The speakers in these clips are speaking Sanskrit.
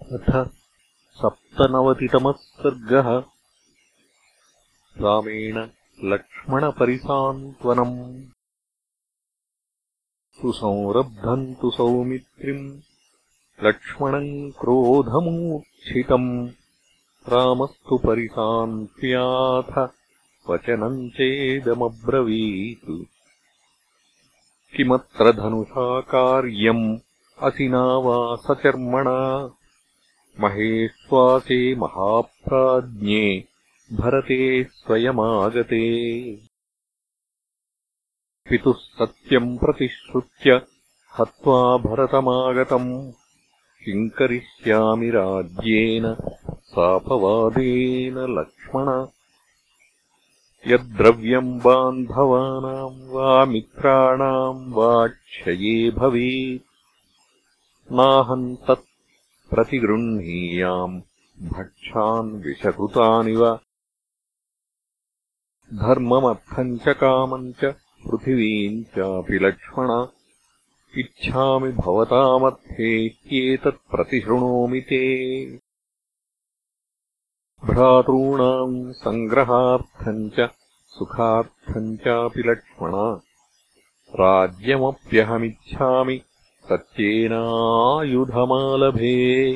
अथ सप्तनवतितमः सर्गः रामेण लक्ष्मणपरिसान्त्वनम् सुसंरब्धम् तु सौमित्रिम् लक्ष्मणम् क्रोधमूर्च्छितम्। रामस्तु परिसान्त्व्याथ वचनम् चेदमब्रवीत्। किमत्र धनुषा कार्यम्? असिना वा सचर्मणा महेश्वासे महाप्राज्ञे भरते स्वयमागते। पितुः सत्यम् प्रतिश्रुत्य हत्वा भरतमागतम्। किम् करिष्यामि राज्येन सापवादेन लक्ष्मण। यद्द्रव्यम् बान्धवानाम् वा मित्राणाम् वा क्षये भवेत्। नाहम् तत् प्रतिगृह्णीयाम् भक्षान् विषकृतानिव धर्ममर्थम् च कामम् च पृथिवीम् चापि लक्ष्मण। इच्छामि भवतामर्थे ते। भ्रातॄणाम् सङ्ग्रहार्थम् च सुखार्थम् चापि लक्ष्मण। राज्यमप्यहमिच्छामि। सत्येनायुधमालभे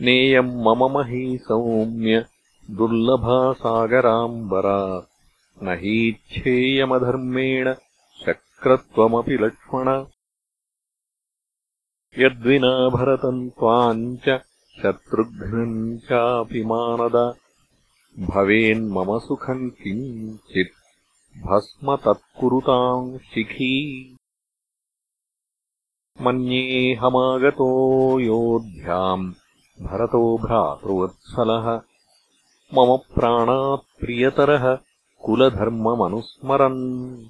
नेयम् मम मही सौम्य दुर्लभा सागराम्बरा। न हीच्छेयमधर्मेण शक्रत्वमपि लक्ष्मण। यद्विना भरतम् त्वाम् च शत्रुघ्नम् चापि मानद। भवेन्मम सुखम् किञ्चित्। भस्म तत्कुरुताम् शिखी मन्येऽहमागतो योऽध्याम् भरतो भ्रातृवत्सलः। मम प्राणात् प्रियतरः कुलधर्ममनुस्मरन्।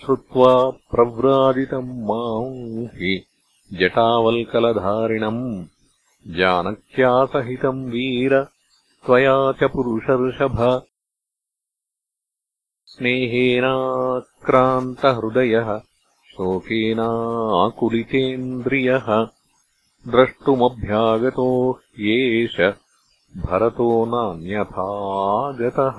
श्रुत्वा प्रव्राजितम् माम् हि जटावल्कलधारिणम्। जानक्यासहितम् वीर त्वया च पुरुषर्षभ। स्नेहेनाक्रान्तहृदयः शोकेनाकुलितेन्द्रियः द्रष्टुमभ्यागतो येष भरतो नान्यथागतः।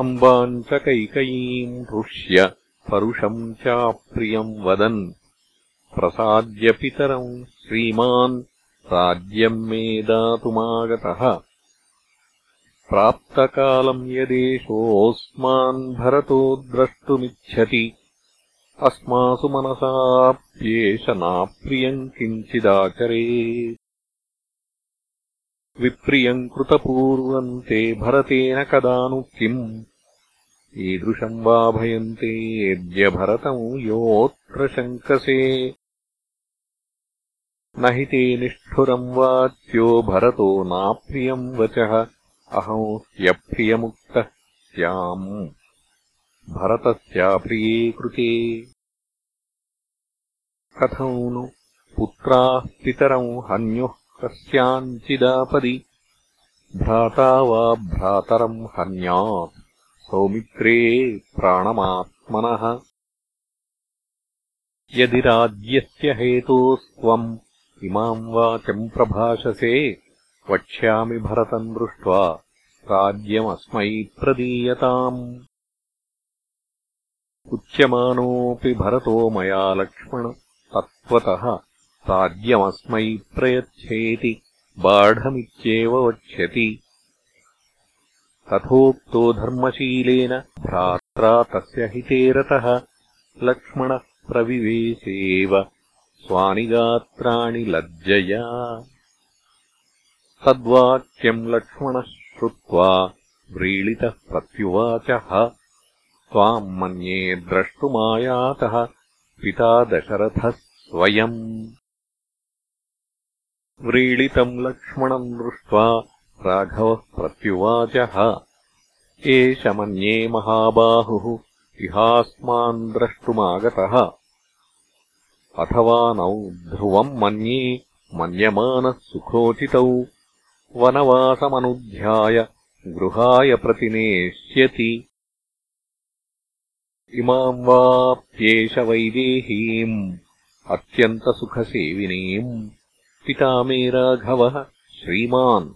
अम्बाम् च कैकयीम् हृष्य परुषम् चाप्रियम् वदन् प्रसाद्य पितरम् श्रीमान् राज्यम् मे दातुमागतः प्राप्तकालम् यदेशोऽस्मान् भरतो द्रष्टुमिच्छति अस्मासु मनसाप्येष नाप्रियम् किञ्चिदाचरे विप्रियम् कृतपूर्वम् ते भरतेन कदा नु किम् ईदृशम् वा भयन्ते यद्यभरतम् योऽत्र शङ्कसे। न हि ते निष्ठुरम् वाच्यो भरतो नाप्रियम् वचः अहम् ह्यप्रियमुक्तः स्याम् भरतस्याप्रिये कृते कथम् नु पुत्राः पितरम् हन्युः कस्याञ्चिदापदि। भ्राता वा भ्रातरम् हन्यात्। सौमित्रे प्राणमात्मनः। यदि राज्यस्य हेतोस्त्वम् इमाम् वाचम् प्रभाषसे वक्ष्यामि भरतम् दृष्ट्वा राज्यमस्मै प्रदीयताम्। उच्यमानोऽपि भरतो मया लक्ष्मण। तत्त्वतः राज्यमस्मै प्रयच्छेति बाढमित्येव वक्ष्यति। तथोक्तो धर्मशीलेन भ्रात्रा तस्य हिते रतः। लक्ष्मणः प्रविवेशेव स्वानि गात्राणि लज्जया। तद्वाक्यम् लक्ष्मणः श्रुत्वा व्रीळितः प्रत्युवाचः। त्वाम् मन्ये द्रष्टुमायातः पिता दशरथः स्वयम्। व्रीळितम् लक्ष्मणम् दृष्ट्वा राघवः प्रत्युवाचः। एष मन्ये महाबाहुः इहास्मान् द्रष्टुमागतः। अथवा नौ ध्रुवम् मन्ये मन्यमानः सुखोचितौ वनवासमनुध्याय गृहाय प्रतिनेष्यति। इमाम् वाप्येष वैदेहीम् अत्यन्तसुखसेविनीम्। पिता मे राघवः श्रीमान्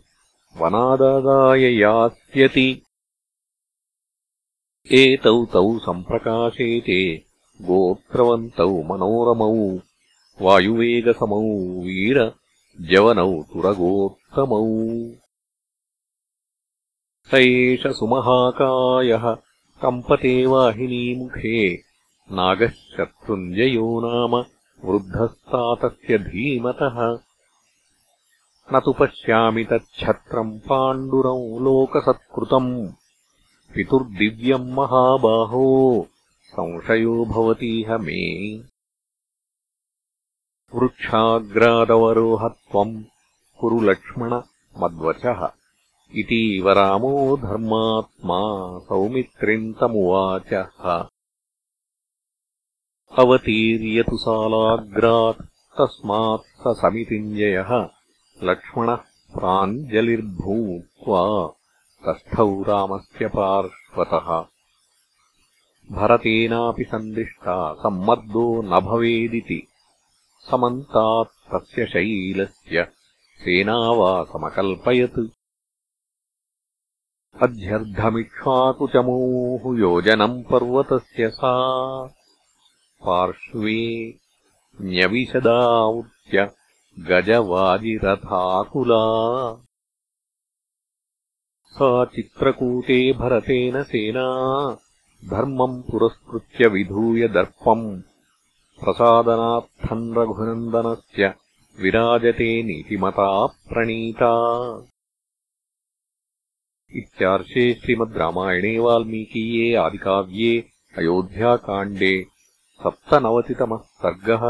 वनादादाय यास्यति। एतौ तौ सम्प्रकाशेते गोत्रवन्तौ मनोरमौ वायुवेगसमौ वीरजवनौ तुरगोत्तमौ स एष सुमहाकायः कम्पते वाहिनीमुखे नागः शत्रुञ्जयो नाम वृद्धस्तातस्य धीमतः। न तु पश्यामि तच्छत्रम् पाण्डुरौ लोकसत्कृतम्। पितुर्दिव्यम् महाबाहो संशयो भवतीह मे वृक्षाग्रादवरोहत्वम् कुरु लक्ष्मण मद्वचः। इतीव रामो धर्मात्मा सौमित्रिन्तमुवाचः। अवतीर्यतु सालाग्रात् तस्मात् स समितिञ्जयः। लक्ष्मणः प्राञ्जलिर्भूत्वा तस्थौ रामस्य पार्श्वतः। भरतेनापि सन्दिष्टा सम्मर्दो न भवेदिति समन्तात् तस्य शैलस्य। सेनावासमकल्पयत्। अध्यर्धमिक्ष्वाकुचमूः योजनम् पर्वतस्य सा। पार्श्वे न्यविशदावृत्य गजवाजिरथाकुला। सा चित्रकूटे भरतेन सेना। धर्मम् पुरस्कृत्य विधूय दर्पम् प्रसादनार्थम् रघुनन्दनस्य विराजते नीतिमता प्रणीता। इत्यार्षे श्रीमद् रामायणे वाल्मीकीये आदिकाव्ये अयोध्याकाण्डे सप्तनवतितमः सर्गः